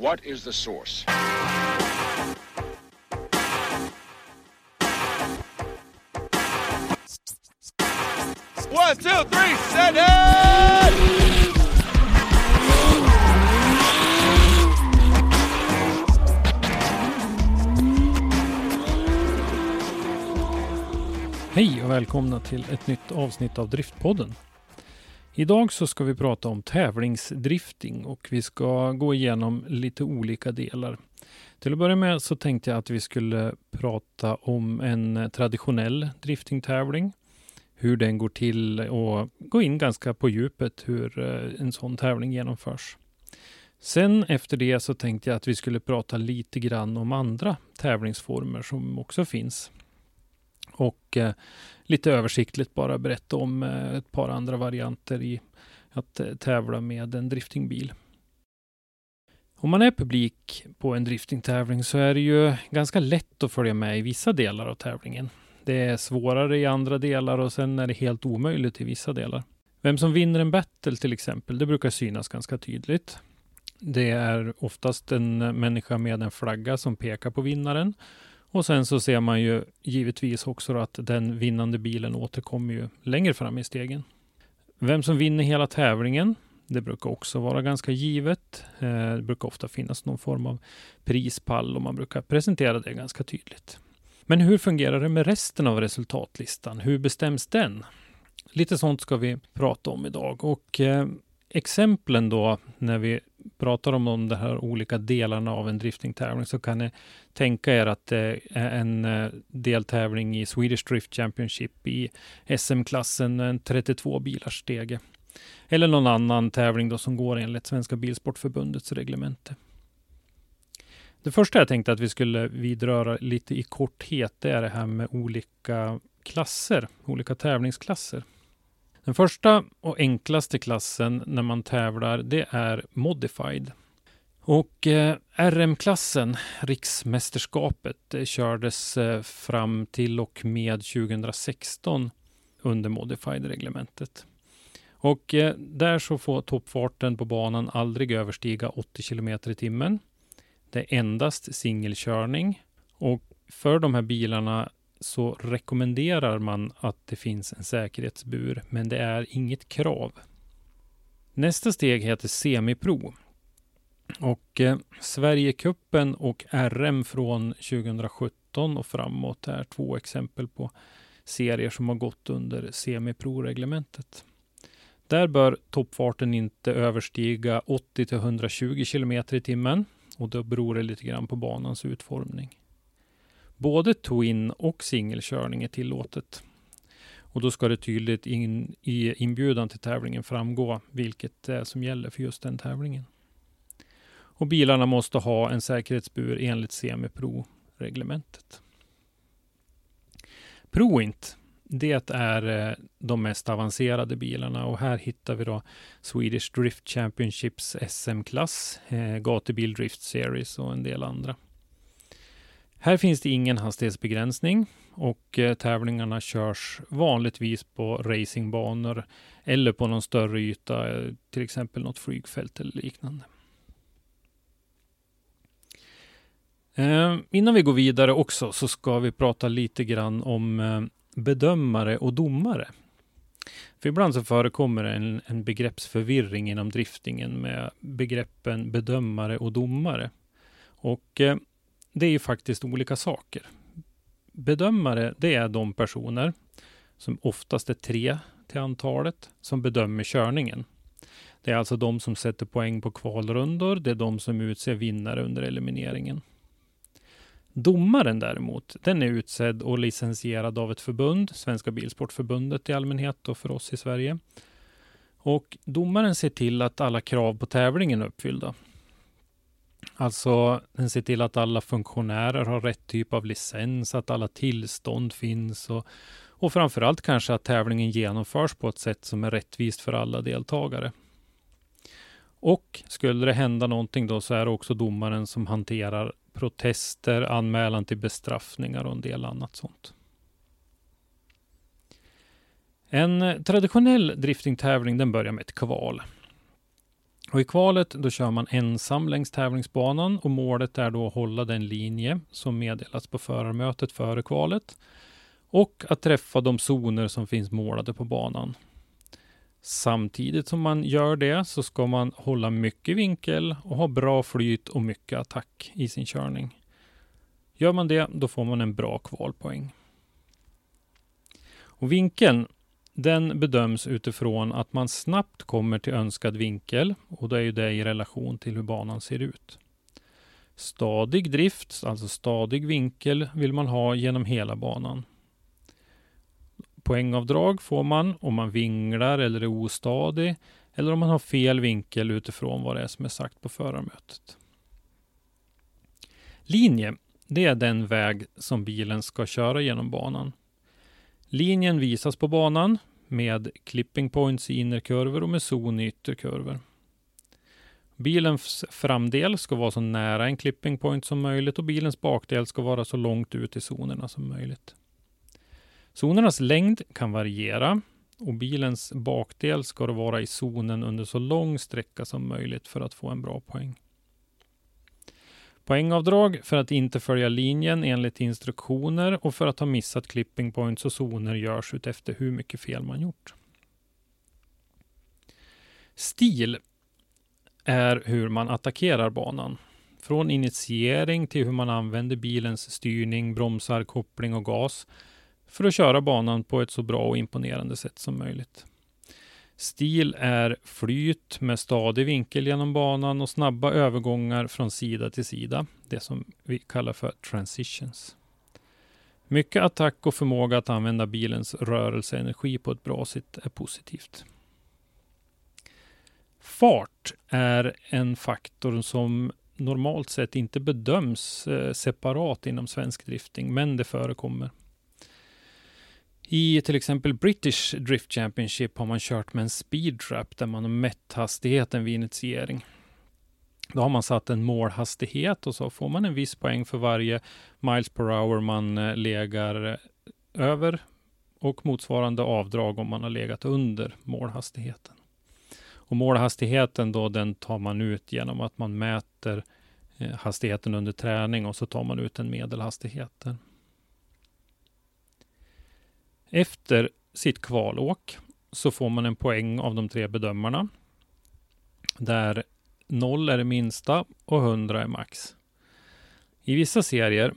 What is the source? One, two, three, set it! Hej och välkomna till ett nytt avsnitt av Driftpodden. Idag så ska vi prata om tävlingsdrifting och vi ska gå igenom lite olika delar. Till att börja med så tänkte jag att vi skulle prata om en traditionell driftingtävling, hur den går till och gå in ganska på djupet hur eh, en sån tävling genomförs. Sen efter det så tänkte jag att vi skulle prata lite grann om andra tävlingsformer som också finns och eh, lite översiktligt bara berätta om eh, ett par andra varianter i att eh, tävla med en driftingbil. Om man är publik på en driftingtävling så är det ju ganska lätt att följa med i vissa delar av tävlingen. Det är svårare i andra delar och sen är det helt omöjligt i vissa delar. Vem som vinner en battle till exempel, det brukar synas ganska tydligt. Det är oftast en eh, människa med en flagga som pekar på vinnaren och sen så ser man ju givetvis också att den vinnande bilen återkommer ju längre fram i stegen. Vem som vinner hela tävlingen, det brukar också vara ganska givet. Eh, det brukar ofta finnas någon form av prispall och man brukar presentera det ganska tydligt. Men hur fungerar det med resten av resultatlistan? Hur bestäms den? Lite sånt ska vi prata om idag och eh, exemplen då när vi pratar om de här olika delarna av en driftingtävling så kan ni tänka er att det är en eh, deltävling i Swedish Drift Championship i SM-klassen, en 32 bilars stege. Eller någon annan tävling då som går enligt Svenska Bilsportförbundets reglemente. Det första jag tänkte att vi skulle vidröra lite i korthet, det är det här med olika klasser, olika tävlingsklasser. Den första och enklaste klassen när man tävlar, det är Modified. Och eh, RM-klassen, riksmästerskapet, eh, kördes eh, fram till och med 2016 under Modified-reglementet. Och eh, där så får toppfarten på banan aldrig överstiga 80 km i timmen. Det är endast singelkörning och för de här bilarna så rekommenderar man att det finns en säkerhetsbur, men det är inget krav. Nästa steg heter Semipro. Och eh, Sverigekuppen och RM från 2017 och framåt är två exempel på serier som har gått under semipro-reglementet. Där bör toppfarten inte överstiga 80 till 120 km i timmen och då beror det lite grann på banans utformning. Både twin och singelkörning är tillåtet. Och då ska det tydligt in, i inbjudan till tävlingen framgå vilket det är som gäller för just den tävlingen. Och bilarna måste ha en säkerhetsbur enligt Semipro-reglementet. Proint, det är eh, de mest avancerade bilarna och här hittar vi då Swedish Drift Championships SM-klass, eh, Gatubil Drift Series och en del andra. Här finns det ingen hastighetsbegränsning och eh, tävlingarna körs vanligtvis på racingbanor eller på någon större yta, eh, till exempel något flygfält eller liknande. Eh, innan vi går vidare också så ska vi prata lite grann om bedömare och domare. För ibland så förekommer en, en begreppsförvirring inom driftingen med begreppen bedömare och domare. Och det är ju faktiskt olika saker. Bedömare, det är de personer som oftast är tre till antalet, som bedömer körningen. Det är alltså de som sätter poäng på kvalrundor. Det är de som utser vinnare under elimineringen. Domaren däremot, den är utsedd och licensierad av ett förbund, Svenska Bilsportförbundet i allmänhet och för oss i Sverige. Och domaren ser till att alla krav på tävlingen är uppfyllda. Alltså, den ser till att alla funktionärer har rätt typ av licens, att alla tillstånd finns och, och framförallt kanske att tävlingen genomförs på ett sätt som är rättvist för alla deltagare. Och skulle det hända någonting då så är det också domaren som hanterar protester, anmälan till bestraffningar och en del annat sånt. En traditionell driftingtävling den börjar med ett kval. Och I kvalet då kör man ensam längs tävlingsbanan och målet är då att hålla den linje som meddelats på förarmötet före kvalet och att träffa de zoner som finns målade på banan. Samtidigt som man gör det så ska man hålla mycket vinkel och ha bra flyt och mycket attack i sin körning. Gör man det, då får man en bra kvalpoäng. Och vinkeln, den bedöms utifrån att man snabbt kommer till önskad vinkel och då är ju det i relation till hur banan ser ut. Stadig drift, alltså stadig vinkel, vill man ha genom hela banan. Poängavdrag får man om man vinglar eller är ostadig eller om man har fel vinkel utifrån vad det är som är sagt på förarmötet. Linje, det är den väg som bilen ska köra genom banan. Linjen visas på banan med clipping points i innerkurvor och med zon i ytterkurvor. Bilens framdel ska vara så nära en clipping point som möjligt och bilens bakdel ska vara så långt ut i zonerna som möjligt. Zonernas längd kan variera och bilens bakdel ska vara i zonen under så lång sträcka som möjligt för att få en bra poäng. Poängavdrag för att inte följa linjen enligt instruktioner och för att ha missat clipping points och zoner görs utefter hur mycket fel man gjort. Stil är hur man attackerar banan. Från initiering till hur man använder bilens styrning, bromsar, koppling och gas för att köra banan på ett så bra och imponerande sätt som möjligt. Stil är flyt med stadig vinkel genom banan och snabba övergångar från sida till sida, det som vi kallar för transitions. Mycket attack och förmåga att använda bilens rörelseenergi på ett bra sätt är positivt. Fart är en faktor som normalt sett inte bedöms eh, separat inom svensk drifting, men det förekommer. I till exempel British Drift Championship har man kört med en speedtrap där man har mätt hastigheten vid initiering. Då har man satt en målhastighet och så får man en viss poäng för varje miles per hour man eh, legar eh, över och motsvarande avdrag om man har legat under målhastigheten. Och målhastigheten då, den tar man ut genom att man mäter eh, hastigheten under träning och så tar man ut en medelhastighet. Efter sitt kvalåk så får man en poäng av de tre bedömarna. Där 0 är det minsta och 100 är max. I vissa serier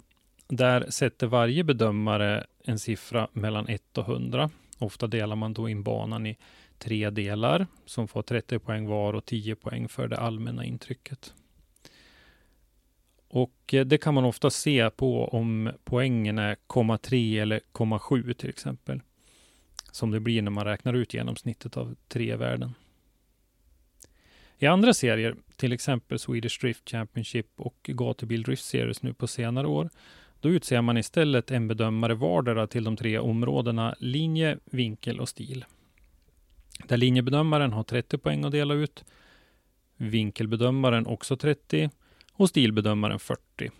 där sätter varje bedömare en siffra mellan 1 och 100. Ofta delar man då in banan i tre delar som får 30 poäng var och 10 poäng för det allmänna intrycket. Och eh, det kan man ofta se på om poängen är 0,3 eller 0,7 till exempel. Som det blir när man räknar ut genomsnittet av tre värden. I andra serier, till exempel Swedish Drift Championship och Gatubil Drift Series nu på senare år, då utser man istället en bedömare vardera till de tre områdena linje, vinkel och stil. Där linjebedömaren har 30 poäng att dela ut, vinkelbedömaren också 30 och stilbedömaren 40.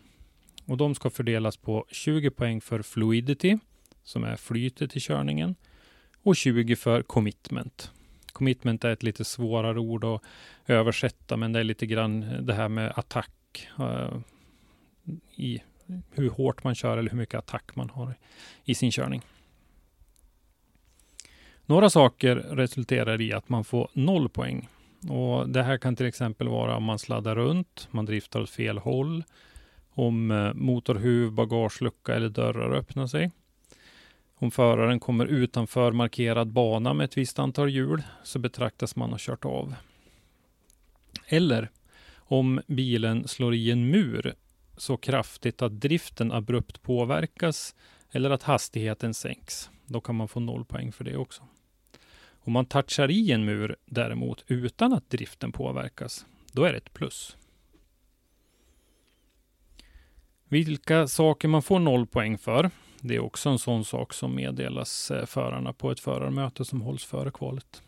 Och de ska fördelas på 20 poäng för fluidity, som är flytet i körningen, och 20 för commitment. Commitment är ett lite svårare ord att översätta, men det är lite grann det här med attack. Uh, i hur hårt man kör eller hur mycket attack man har i sin körning. Några saker resulterar i att man får noll poäng och det här kan till exempel vara om man sladdar runt, man driftar åt fel håll, om eh, motorhuv, bagagelucka eller dörrar öppnar sig. Om föraren kommer utanför markerad bana med ett visst antal hjul så betraktas man ha kört av. Eller om bilen slår i en mur så kraftigt att driften abrupt påverkas eller att hastigheten sänks. Då kan man få noll poäng för det också. Om man touchar i en mur däremot utan att driften påverkas, då är det ett plus. Vilka saker man får noll poäng för, det är också en sån sak som meddelas eh, förarna på ett förarmöte som hålls före kvalet.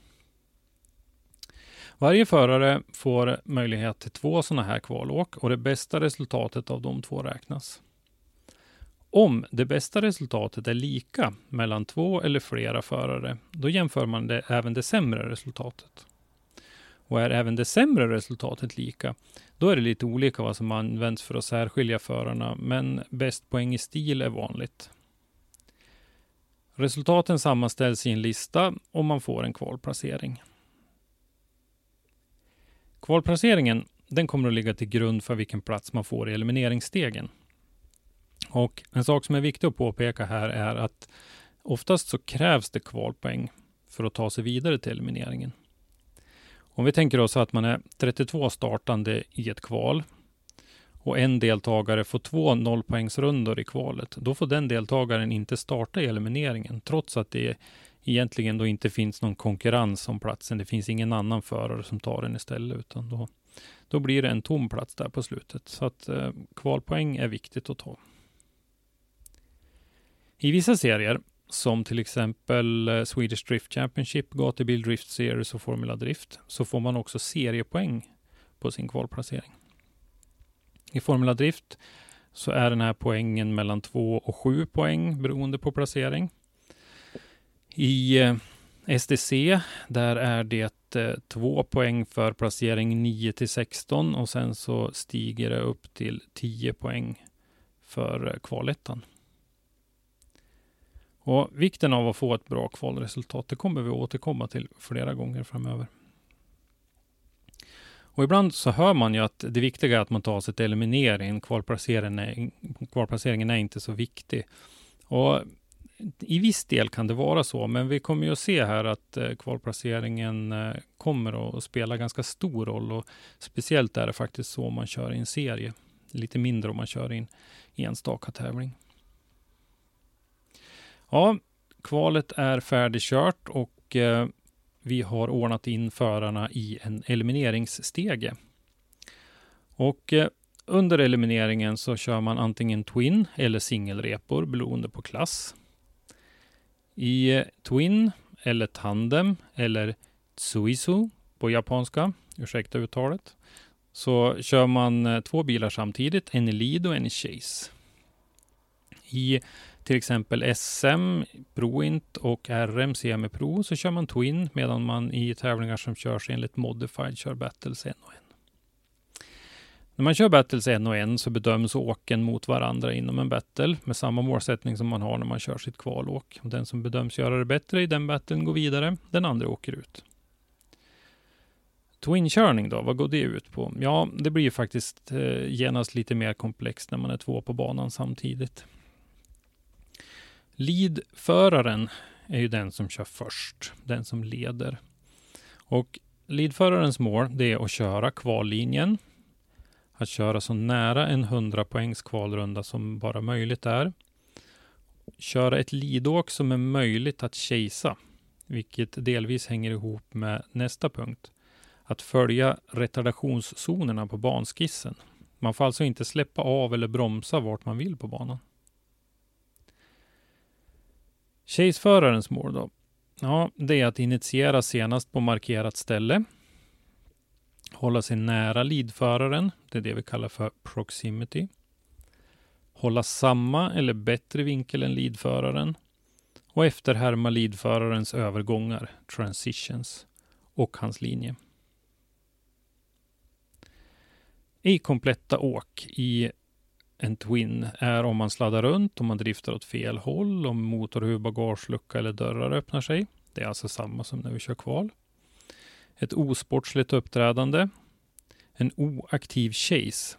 Varje förare får möjlighet till två sådana här kvalåk och det bästa resultatet av de två räknas. Om det bästa resultatet är lika mellan två eller flera förare, då jämför man det, även det sämre resultatet. Och är även det sämre resultatet lika, då är det lite olika vad som används för att särskilja förarna, men bäst poäng i stil är vanligt. Resultaten sammanställs i en lista och man får en kvalplacering. Kvalplaceringen den kommer att ligga till grund för vilken plats man får i elimineringsstegen. Och en sak som är viktig att påpeka här är att oftast så krävs det kvalpoäng för att ta sig vidare till elimineringen. Om vi tänker oss att man är 32 startande i ett kval och en deltagare får två nollpoängsrundor i kvalet, då får den deltagaren inte starta i elimineringen, trots att det egentligen då inte finns någon konkurrens om platsen. Det finns ingen annan förare som tar den istället, utan då, då blir det en tom plats där på slutet. Så att eh, kvalpoäng är viktigt att ta. I vissa serier, som till exempel eh, Swedish Drift Championship, Gatubil Drift Series och Formula Drift, så får man också seriepoäng på sin kvalplacering. I Formula Drift så är den här poängen mellan 2 och 7 poäng beroende på placering. I eh, STC, där är det eh, 2 poäng för placering 9 till 16 och sen så stiger det upp till 10 poäng för kvalettan. Och vikten av att få ett bra kvalresultat, det kommer vi återkomma till flera gånger framöver. Och ibland så hör man ju att det viktiga är att man tar sig till eliminering. Kvalplaceringen är, kvalplaceringen är inte så viktig. Och i viss del kan det vara så, men vi kommer ju att se här att eh, kvalplaceringen eh, kommer att spela ganska stor roll och speciellt är det faktiskt så om man kör i en serie. Lite mindre om man kör i en enstaka tävling. Ja, kvalet är färdigkört och eh, vi har ordnat in förarna i en elimineringsstege. Och eh, under elimineringen så kör man antingen twin eller singelrepor beroende på klass. I eh, twin eller tandem eller tsuisu på japanska, ursäkta uttalet, så kör man eh, två bilar samtidigt, en i lead och en i chase. I till exempel SM, Proint och RM Semi Pro så kör man Twin medan man i tävlingar som körs enligt Modified kör Battles en och en. När man kör Battles en och en så bedöms åken mot varandra inom en battle med samma målsättning som man har när man kör sitt kvalåk. Den som bedöms göra det bättre i den battlen går vidare, den andra åker ut. Twin-körning då, vad går det ut på? Ja, det blir faktiskt eh, genast lite mer komplext när man är två på banan samtidigt. Leadföraren är ju den som kör först, den som leder. Och leadförarens mål det är att köra kvallinjen, att köra så nära en 100 poängs kvalrunda som bara möjligt är. Köra ett lidåk som är möjligt att kejsa, vilket delvis hänger ihop med nästa punkt. Att följa retardationszonerna på banskissen. Man får alltså inte släppa av eller bromsa vart man vill på banan. Chaseförarens mål då? Ja, det är att initiera senast på markerat ställe. Hålla sig nära leadföraren. Det är det vi kallar för proximity. Hålla samma eller bättre vinkel än leadföraren. Och efterhärma leadförarens övergångar, transitions, och hans linje. I kompletta åk i en Twin är om man sladdar runt, om man driftar åt fel håll, om motorhuv, bagagelucka eller dörrar öppnar sig. Det är alltså samma som när vi kör kval. Ett osportsligt uppträdande. En oaktiv chase.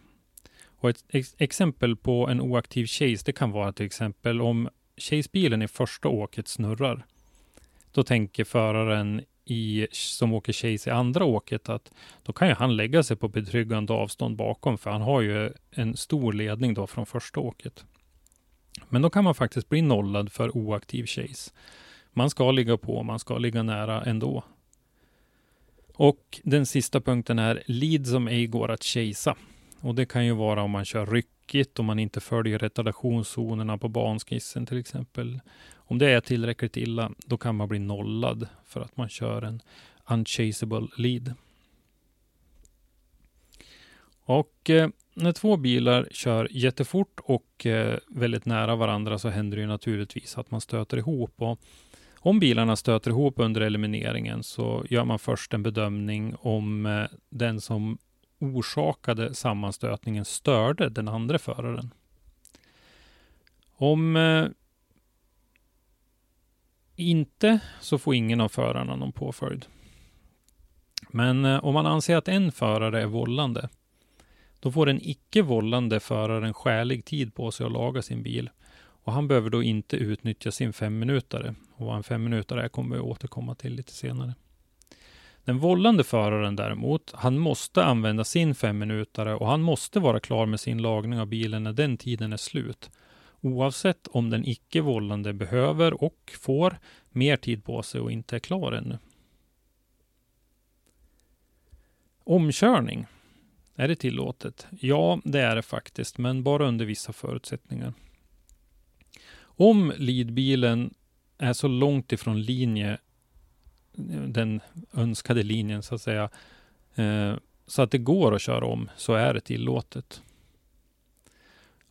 Och ett ex exempel på en oaktiv chase, det kan vara till exempel om chasebilen i första åket snurrar, då tänker föraren i, som åker Chase i andra åket att då kan ju han lägga sig på betryggande avstånd bakom, för han har ju en stor ledning då från första åket. Men då kan man faktiskt bli nollad för oaktiv Chase. Man ska ligga på, man ska ligga nära ändå. Och den sista punkten är lead som ej går att chasea. Och det kan ju vara om man kör ryckigt, om man inte följer retardationszonerna på banskissen till exempel. Om det är tillräckligt illa, då kan man bli nollad för att man kör en unchaseable lead. Och eh, när två bilar kör jättefort och eh, väldigt nära varandra så händer det ju naturligtvis att man stöter ihop. Och om bilarna stöter ihop under elimineringen så gör man först en bedömning om eh, den som orsakade sammanstötningen störde den andra föraren. Om eh, inte så får ingen av förarna någon påföljd. Men eh, om man anser att en förare är vållande, då får den icke vållande föraren skälig tid på sig att laga sin bil. Och han behöver då inte utnyttja sin femminutare. Och vad en femminutare är kommer vi återkomma till lite senare. Den vållande föraren däremot, han måste använda sin femminutare och han måste vara klar med sin lagning av bilen när den tiden är slut. Oavsett om den icke vållande behöver och får mer tid på sig och inte är klar ännu. Omkörning. Är det tillåtet? Ja, det är det faktiskt, men bara under vissa förutsättningar. Om lidbilen är så långt ifrån linje, den önskade linjen så att säga, eh, så att det går att köra om, så är det tillåtet.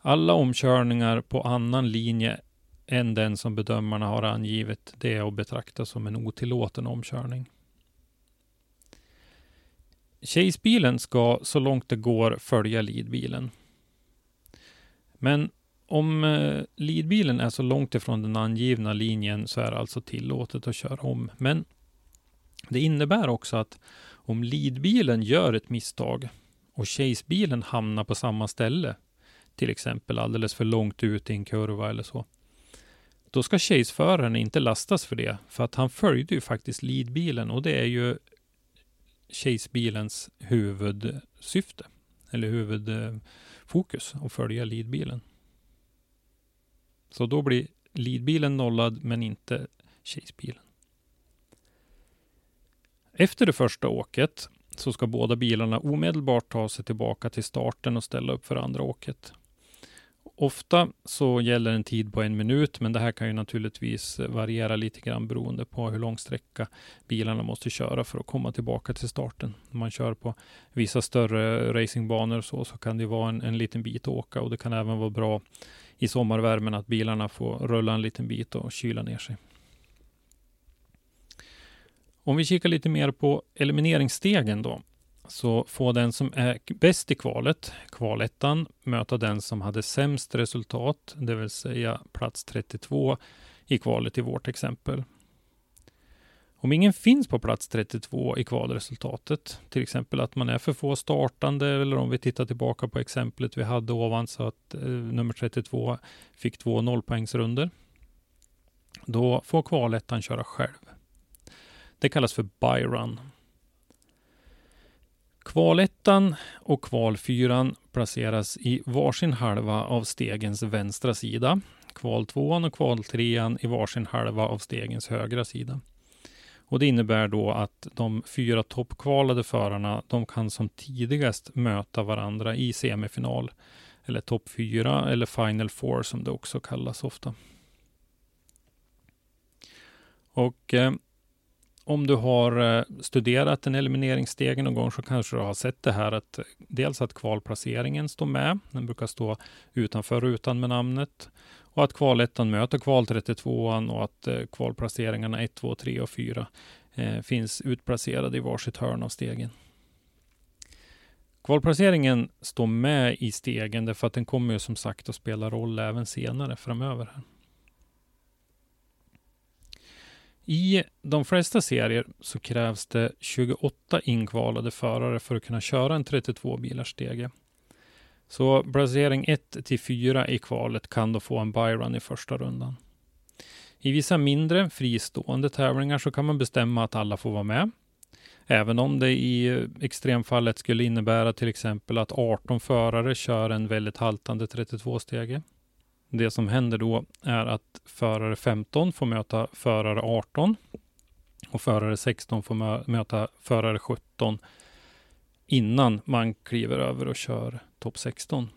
Alla omkörningar på annan linje än den som bedömarna har angivit, det är att betrakta som en otillåten omkörning. Chase-bilen ska så långt det går följa lidbilen. Men om eh, lidbilen är så långt ifrån den angivna linjen så är det alltså tillåtet att köra om. Men det innebär också att om lidbilen gör ett misstag och Chase-bilen hamnar på samma ställe, till exempel alldeles för långt ut i en kurva eller så, då ska chaseföraren inte lastas för det, för att han följde ju faktiskt leadbilen och det är ju chasebilens huvudsyfte, eller huvudfokus, att följa leadbilen. Så då blir leadbilen nollad, men inte chasebilen. Efter det första åket så ska båda bilarna omedelbart ta sig tillbaka till starten och ställa upp för andra åket. Ofta så gäller en tid på en minut, men det här kan ju naturligtvis variera lite grann beroende på hur lång sträcka bilarna måste köra för att komma tillbaka till starten. Om man kör på vissa större racingbanor så, så kan det vara en, en liten bit att åka och det kan även vara bra i sommarvärmen att bilarna får rulla en liten bit och kyla ner sig. Om vi kikar lite mer på elimineringsstegen då, så får den som är bäst i kvalet, kvalettan, möta den som hade sämst resultat, det vill säga plats 32 i kvalet i vårt exempel. Om ingen finns på plats 32 i kvalresultatet, till exempel att man är för få startande eller om vi tittar tillbaka på exemplet vi hade ovan så att eh, nummer 32 fick två nollpoängsrunder. Då får kvalettan köra själv. Det kallas för byrun. Kvalettan och kvalfyran placeras i varsin halva av stegens vänstra sida. Kvaltvåan och kvaltrean i varsin halva av stegens högra sida. Och det innebär då att de fyra toppkvalade förarna, de kan som tidigast möta varandra i semifinal. Eller topp fyra eller final four som det också kallas ofta. Och eh, om du har eh, studerat en elimineringsstege någon gång så kanske du har sett det här att eh, dels att kvalplaceringen står med. Den brukar stå utanför rutan med namnet och att kvalettan möter kval 32an och att eh, kvalplaceringarna 1, 2, 3 och 4 finns utplacerade i varsitt hörn av stegen. Kvalplaceringen står med i stegen därför att den kommer ju som sagt att spela roll även senare framöver. Här. I de flesta serier så krävs det 28 inkvalade förare för att kunna köra en 32 bilars stege. Så placering 1 till 4 i kvalet kan då få en byrun i första rundan. I vissa mindre fristående tävlingar så kan man bestämma att alla får vara med. Även om det i extremfallet skulle innebära till exempel att 18 förare kör en väldigt haltande 32-stege. Det som händer då är att förare 15 får möta förare 18 och förare 16 får möta förare 17 innan man kliver över och kör topp 16.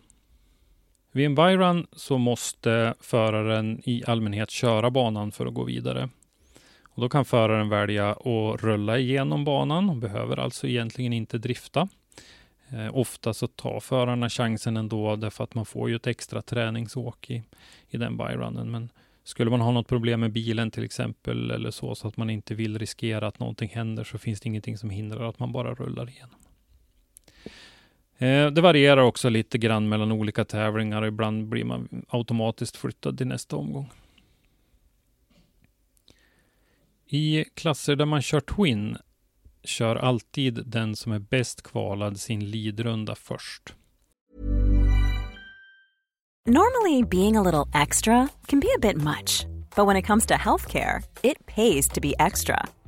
Vid en byrun så måste föraren i allmänhet köra banan för att gå vidare. Och då kan föraren välja att rulla igenom banan och behöver alltså egentligen inte drifta. Eh, ofta så tar förarna chansen ändå därför att man får ju ett extra träningsåk i, i den byrunnen. Men skulle man ha något problem med bilen till exempel eller så, så att man inte vill riskera att någonting händer så finns det ingenting som hindrar att man bara rullar igenom. Eh, det varierar också lite grann mellan olika tävlingar och ibland blir man automatiskt flyttad till nästa omgång. I klasser där man kör Twin kör alltid den som är bäst kvalad sin lidrunda först. Normally being a little extra can be a bit much. But when it comes to healthcare, it pays to be extra.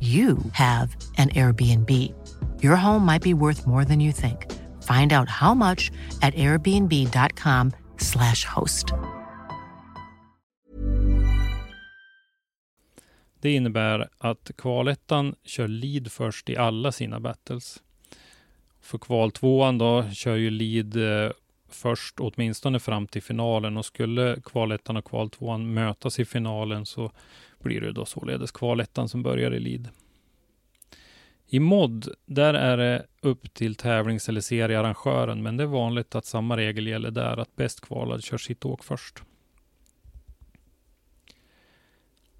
you have an Airbnb. Your home might be worth more than you think. Find out how much at airbnb.com slash host. Det innebär att kvalettan kör lead först i alla sina battles. För kval tvåan då kör ju lead eh, först åtminstone fram till finalen och skulle kvalettan och kval tvåan mötas i finalen så blir det då således kvalettan som börjar i lead. I mod, där är det upp till tävlings eller seriearrangören, men det är vanligt att samma regel gäller där, att bäst kvalad kör sitt åk först.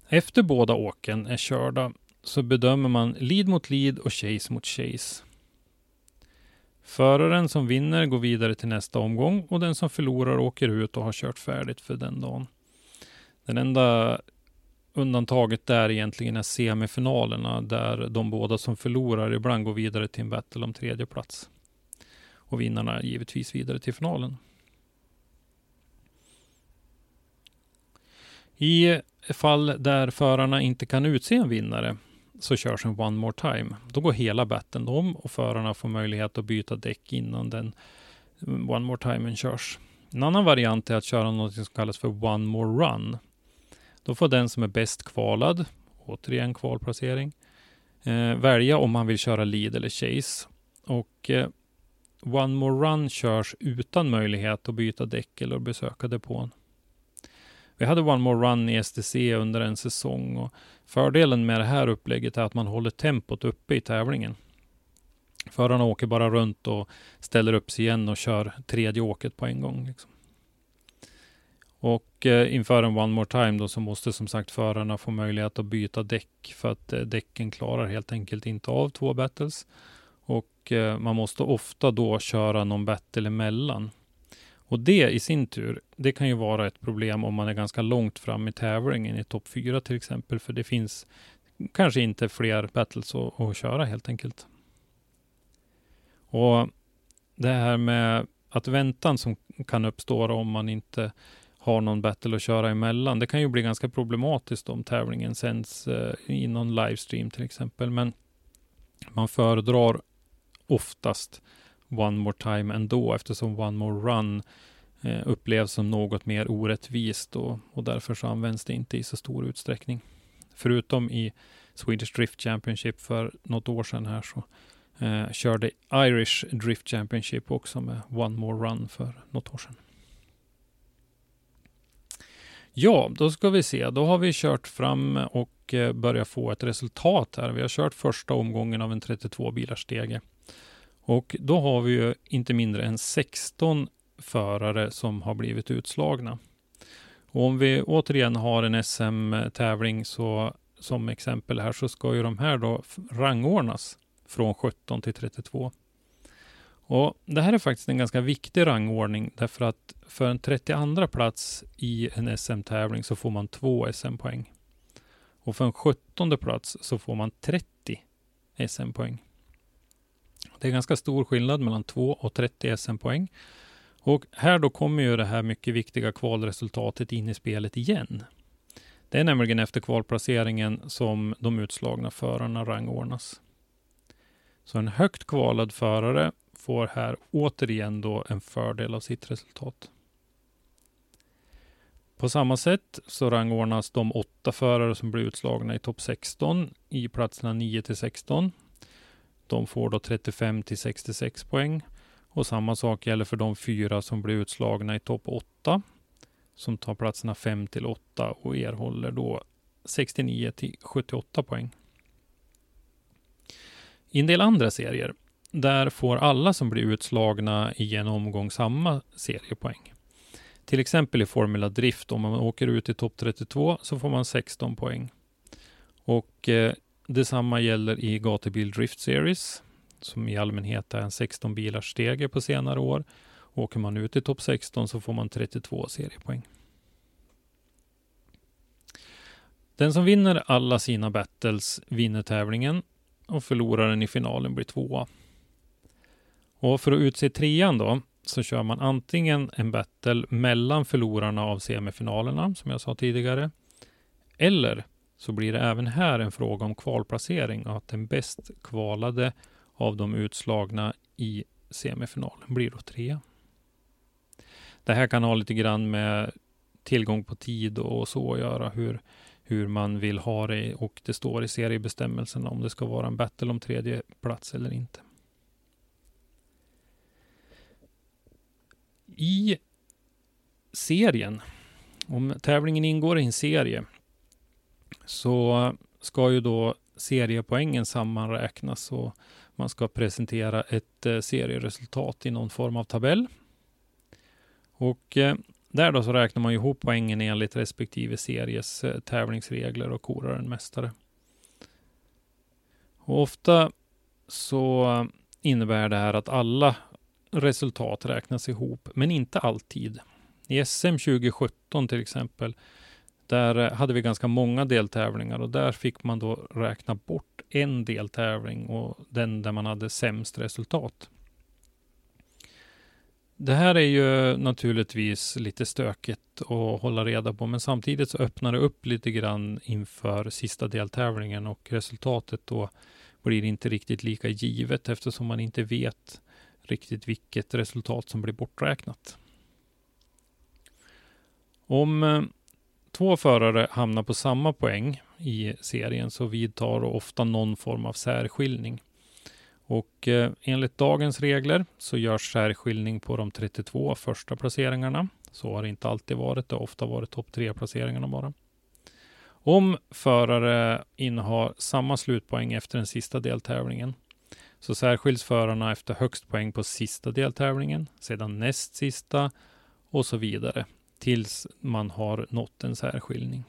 Efter båda åken är körda så bedömer man lead mot lead och chase mot chase. Föraren som vinner går vidare till nästa omgång och den som förlorar åker ut och har kört färdigt för den dagen. Den enda undantaget där egentligen är semifinalerna där de båda som förlorar ibland går vidare till en battle om tredje plats. Och vinnarna givetvis vidare till finalen. I fall där förarna inte kan utse en vinnare så körs en one more time. Då går hela batten om och förarna får möjlighet att byta däck innan den mm, one more timen körs. En annan variant är att köra något som kallas för one more run. Då får den som är bäst kvalad, återigen kvalplacering, eh, välja om man vill köra lead eller chase. Och eh, One More Run körs utan möjlighet att byta däck eller besöka depån. Vi hade One More Run i STC under en säsong och fördelen med det här upplägget är att man håller tempot uppe i tävlingen. Förarna åker bara runt och ställer upp sig igen och kör tredje åket på en gång. Liksom. Och eh, inför en One More Time då så måste som sagt förarna få möjlighet att byta däck för att eh, däcken klarar helt enkelt inte av två battles. Och eh, man måste ofta då köra någon battle emellan. Och det i sin tur, det kan ju vara ett problem om man är ganska långt fram i tävlingen, i topp 4 till exempel, för det finns kanske inte fler battles att, att köra helt enkelt. Och det här med att väntan som kan uppstå om man inte har någon battle att köra emellan. Det kan ju bli ganska problematiskt om tävlingen sänds eh, i någon livestream till exempel. Men man föredrar oftast One More Time ändå eftersom One More Run eh, upplevs som något mer orättvist och, och därför så används det inte i så stor utsträckning. Förutom i Swedish Drift Championship för något år sedan här så Eh, körde Irish Drift Championship också med One More Run för något år sedan. Ja, då ska vi se. Då har vi kört fram och eh, börjat få ett resultat här. Vi har kört första omgången av en 32 bilars stege. Och då har vi ju inte mindre än 16 förare som har blivit utslagna. Och om vi återigen har en SM-tävling så som exempel här så ska ju de här då rangordnas från 17 till 32. Och Det här är faktiskt en ganska viktig rangordning därför att för en 32 plats i en SM-tävling så får man två SM-poäng. Och för en 17 plats så får man 30 SM-poäng. Det är ganska stor skillnad mellan 2 och 30 SM-poäng. Och här då kommer ju det här mycket viktiga kvalresultatet in i spelet igen. Det är nämligen efter kvalplaceringen som de utslagna förarna rangordnas. Så en högt kvalad förare får här återigen då en fördel av sitt resultat. På samma sätt så rangordnas de åtta förare som blir utslagna i topp 16 i platserna 9 till 16. De får då 35 till 66 poäng. Och samma sak gäller för de fyra som blir utslagna i topp 8 som tar platserna 5 till 8 och erhåller då 69 till 78 poäng. I en del andra serier, där får alla som blir utslagna i en omgång samma seriepoäng. Till exempel i Formula Drift, om man åker ut i topp 32 så får man 16 poäng. Och eh, detsamma gäller i Gatubil Drift Series, som i allmänhet är en 16 bilars stege på senare år. Åker man ut i topp 16 så får man 32 seriepoäng. Den som vinner alla sina battles vinner tävlingen och förloraren i finalen blir tvåa. Och för att utse trean då så kör man antingen en battle mellan förlorarna av semifinalerna, som jag sa tidigare, eller så blir det även här en fråga om kvalplacering och att den bäst kvalade av de utslagna i semifinalen blir då trea. Det här kan ha lite grann med tillgång på tid och så att göra, hur, hur man vill ha det och det står i seriebestämmelserna om det ska vara en battle om tredje plats eller inte. I serien, om tävlingen ingår i en serie, så ska ju då seriepoängen sammanräknas och man ska presentera ett eh, serieresultat i någon form av tabell. Och eh, där då så räknar man ihop poängen enligt respektive series eh, tävlingsregler och korar en mästare. Och ofta så innebär det här att alla resultat räknas ihop, men inte alltid. I SM 2017 till exempel, där eh, hade vi ganska många deltävlingar och där fick man då räkna bort en deltävling och den där man hade sämst resultat. Det här är ju naturligtvis lite stökigt att hålla reda på, men samtidigt så öppnar det upp lite grann inför sista deltävlingen och resultatet då blir inte riktigt lika givet eftersom man inte vet riktigt vilket resultat som blir borträknat. Om eh, två förare hamnar på samma poäng i serien så vidtar ofta någon form av särskiljning. Och eh, enligt dagens regler så görs särskiljning på de 32 första placeringarna. Så har det inte alltid varit. Det har ofta varit topp tre placeringarna bara. Om förare innehar samma slutpoäng efter den sista deltävlingen så särskiljs förarna efter högst poäng på sista deltävlingen, sedan näst sista och så vidare tills man har nått en särskiljning.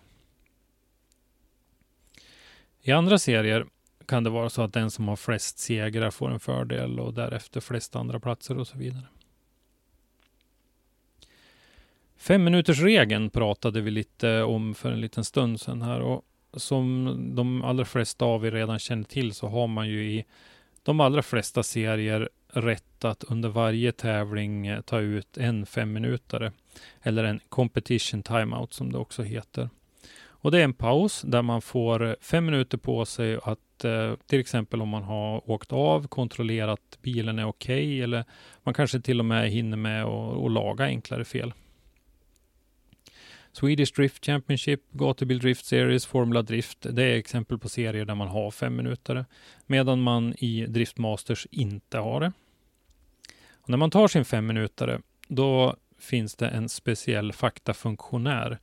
I andra serier kan det vara så att den som har flest segrar får en fördel och därefter flest andra platser och så vidare. Fem minuters regeln pratade vi lite om för en liten stund sedan här och som de allra flesta av er redan känner till så har man ju i de allra flesta serier rätt att under varje tävling eh, ta ut en femminutare eller en competition timeout som det också heter. Och det är en paus där man får eh, fem minuter på sig att eh, till exempel om man har åkt av, kontrollerat bilen är okej okay, eller man kanske till och med hinner med att laga enklare fel. Swedish Drift Championship, Gatubil Drift Series, Formula Drift. Det är exempel på serier där man har fem minuter. Medan man i Drift Masters inte har det. Och när man tar sin fem minuter, då finns det en speciell faktafunktionär.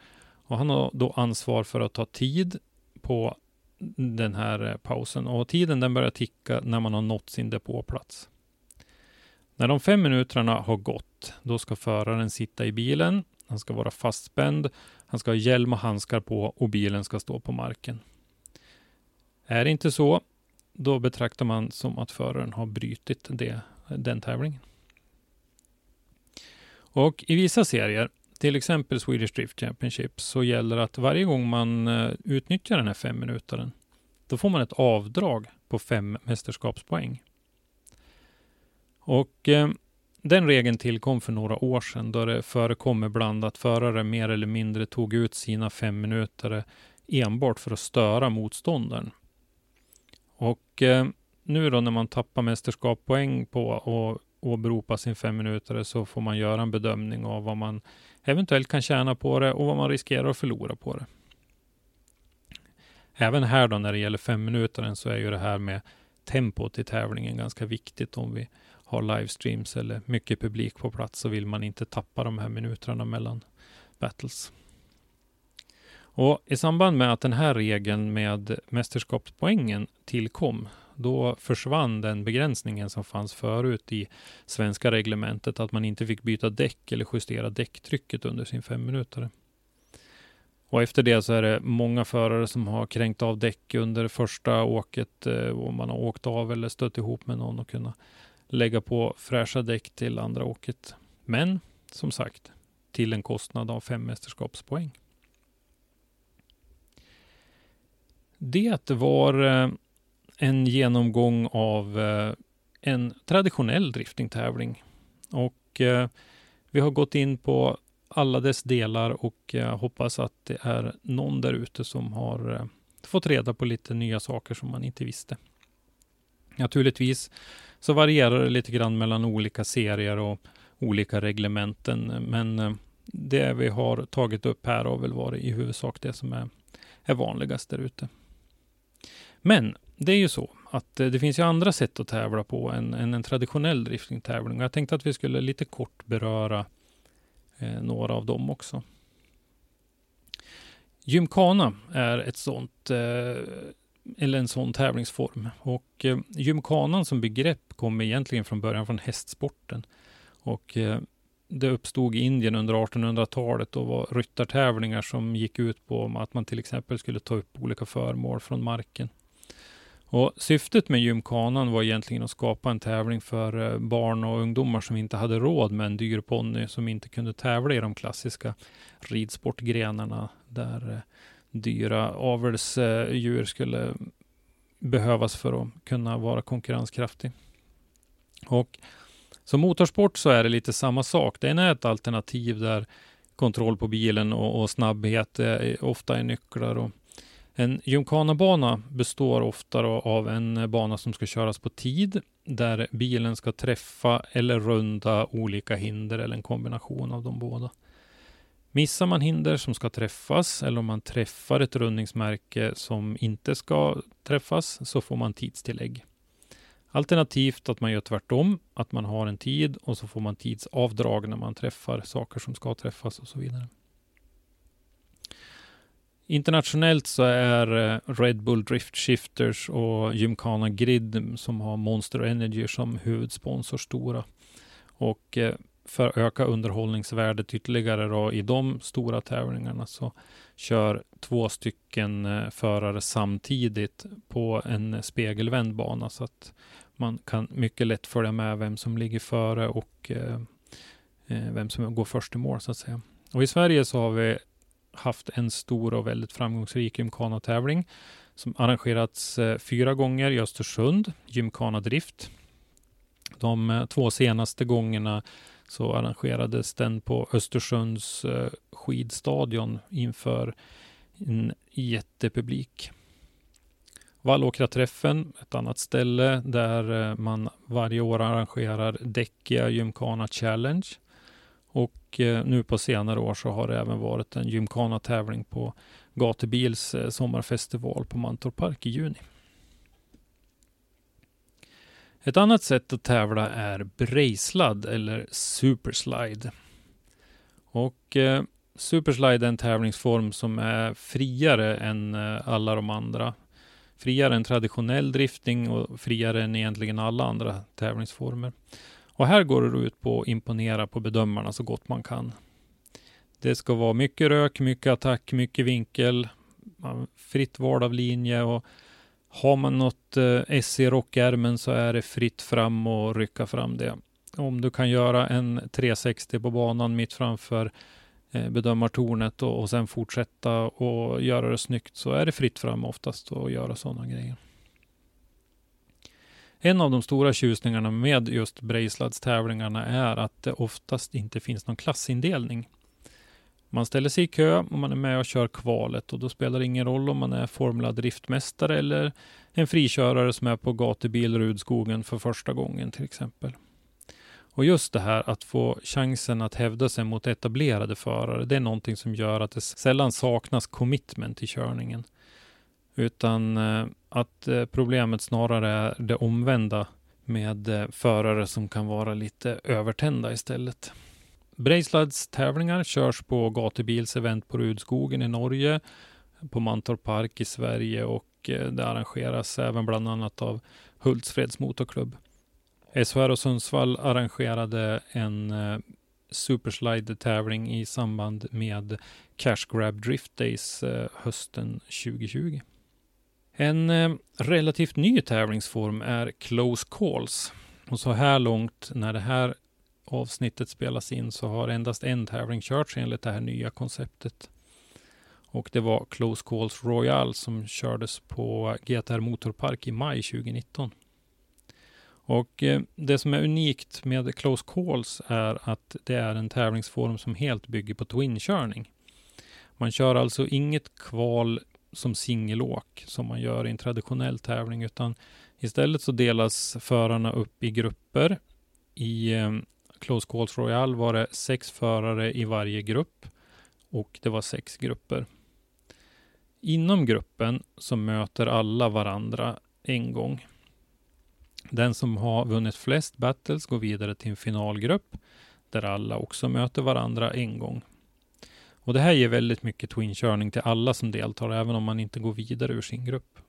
Och han har då ansvar för att ta tid på den här eh, pausen. Och tiden den börjar ticka när man har nått sin depåplats. När de fem minuterna har gått, då ska föraren sitta i bilen. Han ska vara fastspänd. Han ska ha hjälm och handskar på och bilen ska stå på marken. Är det inte så, då betraktar man som att föraren har brutit det, den tävlingen. Och i vissa serier, till exempel Swedish Drift Championship, så gäller att varje gång man eh, utnyttjar den här femminutaren, då får man ett avdrag på fem mästerskapspoäng. Och eh, den regeln tillkom för några år sedan då det förekom ibland att förare mer eller mindre tog ut sina fem minuter enbart för att störa motståndaren. Och eh, nu då när man tappar mästerskapspoäng på att åberopa sin fem minuter så får man göra en bedömning av vad man eventuellt kan tjäna på det och vad man riskerar att förlora på det. Även här då när det gäller fem minuter så är ju det här med tempot i tävlingen ganska viktigt om vi har livestreams eller mycket publik på plats så vill man inte tappa de här minuterna mellan battles. Och I samband med att den här regeln med mästerskapspoängen tillkom, då försvann den begränsningen som fanns förut i svenska reglementet, att man inte fick byta däck eller justera däcktrycket under sin fem minuter. Och efter det så är det många förare som har kränkt av däck under första åket om och man har åkt av eller stött ihop med någon och kunnat lägga på fräscha däck till andra åket. Men som sagt, till en kostnad av fem mästerskapspoäng. Det var eh, en genomgång av eh, en traditionell driftingtävling. Och eh, vi har gått in på alla dess delar och jag hoppas att det är någon där ute som har fått reda på lite nya saker som man inte visste. Naturligtvis så varierar det lite grann mellan olika serier och olika reglementen. Men eh, det vi har tagit upp här har väl varit i huvudsak det som är, är vanligast där ute. Men det är ju så att eh, det finns ju andra sätt att tävla på än, än en traditionell driftingtävling. Jag tänkte att vi skulle lite kort beröra eh, några av dem också. Gymkhana är ett sånt eh, eller en sån tävlingsform. Och eh, gymkanan som begrepp kommer egentligen från början från hästsporten. Och eh, det uppstod i Indien under 1800-talet och var ryttartävlingar som gick ut på att man till exempel skulle ta upp olika föremål från marken. Och syftet med gymkanan var egentligen att skapa en tävling för eh, barn och ungdomar som inte hade råd med en dyr ponny som inte kunde tävla i de klassiska ridsportgrenarna där eh, dyra avelsdjur skulle behövas för att kunna vara konkurrenskraftig. Och som motorsport så är det lite samma sak. Det är ett alternativ där kontroll på bilen och, och snabbhet är, ofta är nycklar. Och en gymkhana består ofta av en bana som ska köras på tid, där bilen ska träffa eller runda olika hinder eller en kombination av de båda. Missar man hinder som ska träffas eller om man träffar ett rundningsmärke som inte ska träffas så får man tidstillägg. Alternativt att man gör tvärtom, att man har en tid och så får man tidsavdrag när man träffar saker som ska träffas och så vidare. Internationellt så är eh, Red Bull Drift Shifters och Gymkhana Grid som har Monster Energy som huvudsponsor stora. Och eh, för att öka underhållningsvärdet ytterligare då, i de stora tävlingarna så kör två stycken eh, förare samtidigt på en spegelvänd bana så att man kan mycket lätt följa med vem som ligger före och eh, eh, vem som går först i mål så att säga. Och i Sverige så har vi haft en stor och väldigt framgångsrik gymkhana-tävling som arrangerats eh, fyra gånger i Östersund, Gymkhana Drift. De två senaste gångerna så arrangerades den på Östersunds eh, skidstadion inför en jättepublik. Vallåkraträffen, ett annat ställe där eh, man varje år arrangerar Däckia Gymkhana Challenge. Och eh, nu på senare år så har det även varit en gymkhana-tävling på Gatubils sommarfestival på Mantorp Park i juni. Ett annat sätt att tävla är brejslad eller superslide. Och eh, superslide är en tävlingsform som är friare än eh, alla de andra. Friare än traditionell drifting och friare än egentligen alla andra tävlingsformer. Och här går det ut på att imponera på bedömarna så gott man kan. Det ska vara mycket rök, mycket attack, mycket vinkel, fritt val av linje och har man något eh, S i rockärmen så är det fritt fram och rycka fram det. Om du kan göra en 360 på banan mitt framför eh, bedömartornet och, och sen fortsätta och göra det snyggt så är det fritt fram oftast att göra sådana grejer. En av de stora tjusningarna med just Brejsladstävlingarna är att det oftast inte finns någon klassindelning. Man ställer sig i kö och man är med och kör kvalet och då spelar det ingen roll om man är formlad Driftmästare eller en frikörare som är på gatubil Rudskogen för första gången till exempel. Och just det här att få chansen att hävda sig mot etablerade förare, det är någonting som gör att det sällan saknas commitment i körningen. Utan eh, att eh, problemet snarare är det omvända med eh, förare som kan vara lite övertända istället. Brejslads tävlingar körs på gatubilsevent på Rudskogen i Norge, på Mantorp Park i Sverige och eh, det arrangeras även bland annat av Hultsfreds motorklubb. SHR och Sundsvall arrangerade en eh, Superslide-tävling i samband med Cash Grab Drift Days eh, hösten 2020. En relativt ny tävlingsform är Close Calls. Och så här långt när det här avsnittet spelas in så har endast en tävling körts enligt det här nya konceptet. Och det var Close Calls Royal som kördes på GTR Motorpark i maj 2019. Och eh, det som är unikt med Close Calls är att det är en tävlingsform som helt bygger på twinkörning. Man kör alltså inget kval som singelåk som man gör i en traditionell tävling, utan istället så delas förarna upp i grupper. I eh, Close Calls Royale var det sex förare i varje grupp och det var sex grupper. Inom gruppen så möter alla varandra en gång. Den som har vunnit flest battles går vidare till en finalgrupp där alla också möter varandra en gång. Och det här ger väldigt mycket twinkörning till alla som deltar, även om man inte går vidare ur sin grupp.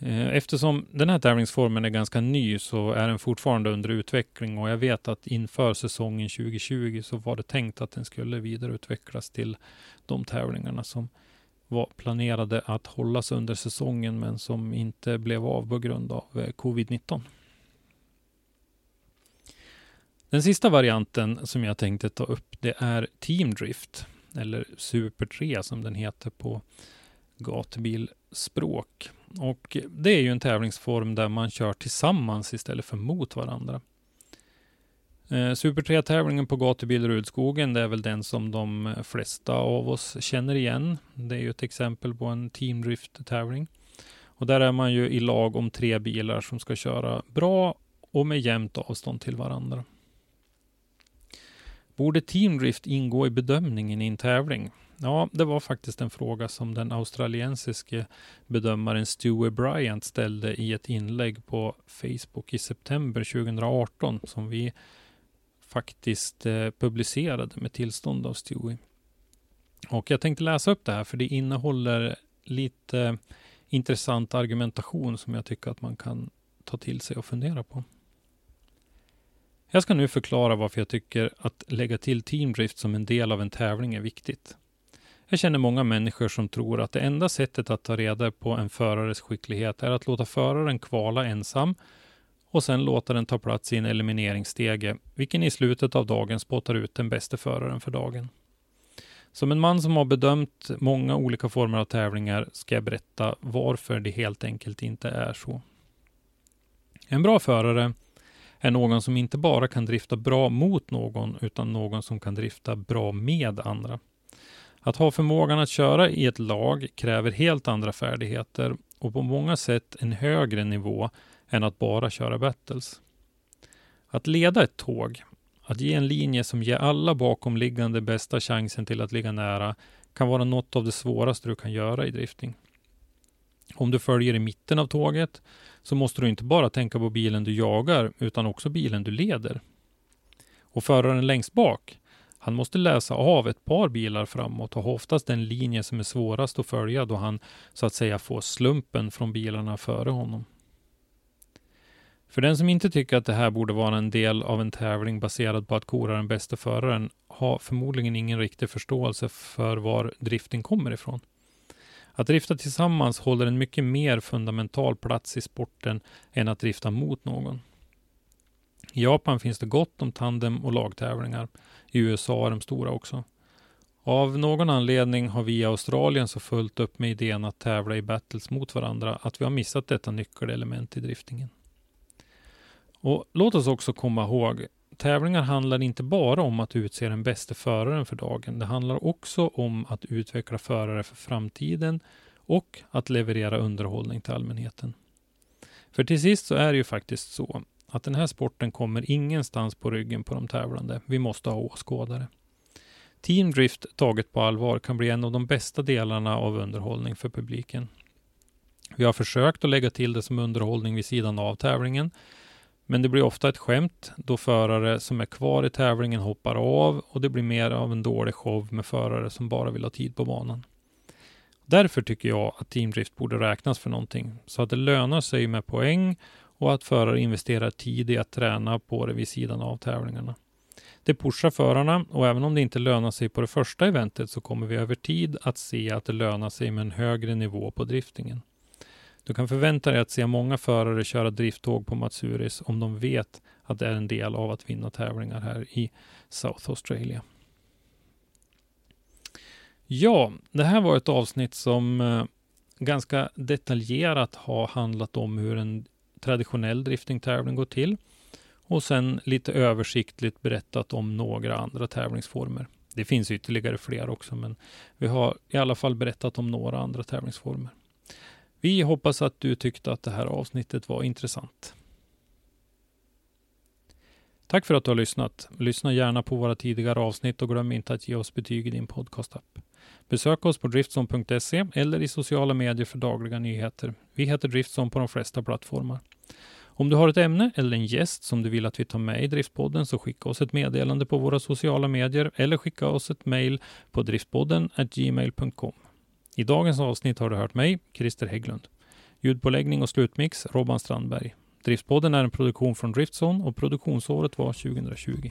Eh, eftersom den här tävlingsformen är ganska ny så är den fortfarande under utveckling och jag vet att inför säsongen 2020 så var det tänkt att den skulle vidareutvecklas till de tävlingarna som var planerade att hållas under säsongen men som inte blev av på grund av eh, covid-19. Den sista varianten som jag tänkte ta upp det är Team Drift eller Super 3 som den heter på gatubilspråk. Och det är ju en tävlingsform där man kör tillsammans istället för mot varandra. Eh, Super 3-tävlingen på gatubil Rudskogen, det är väl den som de flesta av oss känner igen. Det är ju ett exempel på en Team Drift-tävling. Och där är man ju i lag om tre bilar som ska köra bra och med jämnt avstånd till varandra. Borde teamdrift ingå i bedömningen i en tävling? Ja, det var faktiskt en fråga som den australiensiske bedömaren Stewie Bryant ställde i ett inlägg på Facebook i september 2018 som vi faktiskt eh, publicerade med tillstånd av Stewie. Och jag tänkte läsa upp det här för det innehåller lite intressant argumentation som jag tycker att man kan ta till sig och fundera på. Jag ska nu förklara varför jag tycker att lägga till teamdrift som en del av en tävling är viktigt. Jag känner många människor som tror att det enda sättet att ta reda på en förares skicklighet är att låta föraren kvala ensam och sen låta den ta plats i en elimineringsstege, vilken i slutet av dagen spottar ut den bästa föraren för dagen. Som en man som har bedömt många olika former av tävlingar ska jag berätta varför det helt enkelt inte är så. En bra förare är någon som inte bara kan drifta bra mot någon, utan någon som kan drifta bra med andra. Att ha förmågan att köra i ett lag kräver helt andra färdigheter och på många sätt en högre nivå än att bara köra battles. Att leda ett tåg, Att ge en linje som ger alla bakomliggande bästa chansen till att ligga nära kan vara något av det svåraste du kan göra i drifting. Om du följer i mitten av tåget så måste du inte bara tänka på bilen du jagar utan också bilen du leder. Och föraren längst bak, han måste läsa av ett par bilar framåt och har oftast den linje som är svårast att följa då han så att säga får slumpen från bilarna före honom. För den som inte tycker att det här borde vara en del av en tävling baserad på att kora den bästa föraren har förmodligen ingen riktig förståelse för var driften kommer ifrån. Att drifta tillsammans håller en mycket mer fundamental plats i sporten än att drifta mot någon. I Japan finns det gott om tandem och lagtävlingar. I USA är de stora också. Av någon anledning har vi i Australien så fullt upp med idén att tävla i battles mot varandra att vi har missat detta nyckelelement i driftingen. Och låt oss också komma ihåg, tävlingar handlar inte bara om att utse den bästa föraren för dagen. Det handlar också om att utveckla förare för framtiden och att leverera underhållning till allmänheten. För till sist så är det ju faktiskt så att den här sporten kommer ingenstans på ryggen på de tävlande. Vi måste ha åskådare. Team Drift taget på allvar kan bli en av de bästa delarna av underhållning för publiken. Vi har försökt att lägga till det som underhållning vid sidan av tävlingen, men det blir ofta ett skämt då förare som är kvar i tävlingen hoppar av och det blir mer av en dålig show med förare som bara vill ha tid på banan. Därför tycker jag att teamdrift borde räknas för någonting, så att det lönar sig med poäng och att förare investerar tid i att träna på det vid sidan av tävlingarna. Det pushar förarna och även om det inte lönar sig på det första eventet så kommer vi över tid att se att det lönar sig med en högre nivå på driftingen. Du kan förvänta dig att se många förare köra drifttåg på Matsuris om de vet att det är en del av att vinna tävlingar här i South Australia. Ja, det här var ett avsnitt som eh, ganska detaljerat har handlat om hur en traditionell driftingtävling går till och sen lite översiktligt berättat om några andra tävlingsformer. Det finns ytterligare fler också, men vi har i alla fall berättat om några andra tävlingsformer. Vi hoppas att du tyckte att det här avsnittet var intressant. Tack för att du har lyssnat. Lyssna gärna på våra tidigare avsnitt och glöm inte att ge oss betyg i din podcastapp. Besök oss på driftson.se eller i sociala medier för dagliga nyheter. Vi heter Driftson på de flesta plattformar. Om du har ett ämne eller en gäst som du vill att vi tar med i Driftpodden så skicka oss ett meddelande på våra sociala medier eller skicka oss ett mejl på driftpodden gmail.com. I dagens avsnitt har du hört mig, Christer Hägglund. Ljudpåläggning och slutmix Robban Strandberg. Driftpodden är en produktion från Driftson och produktionsåret var 2020.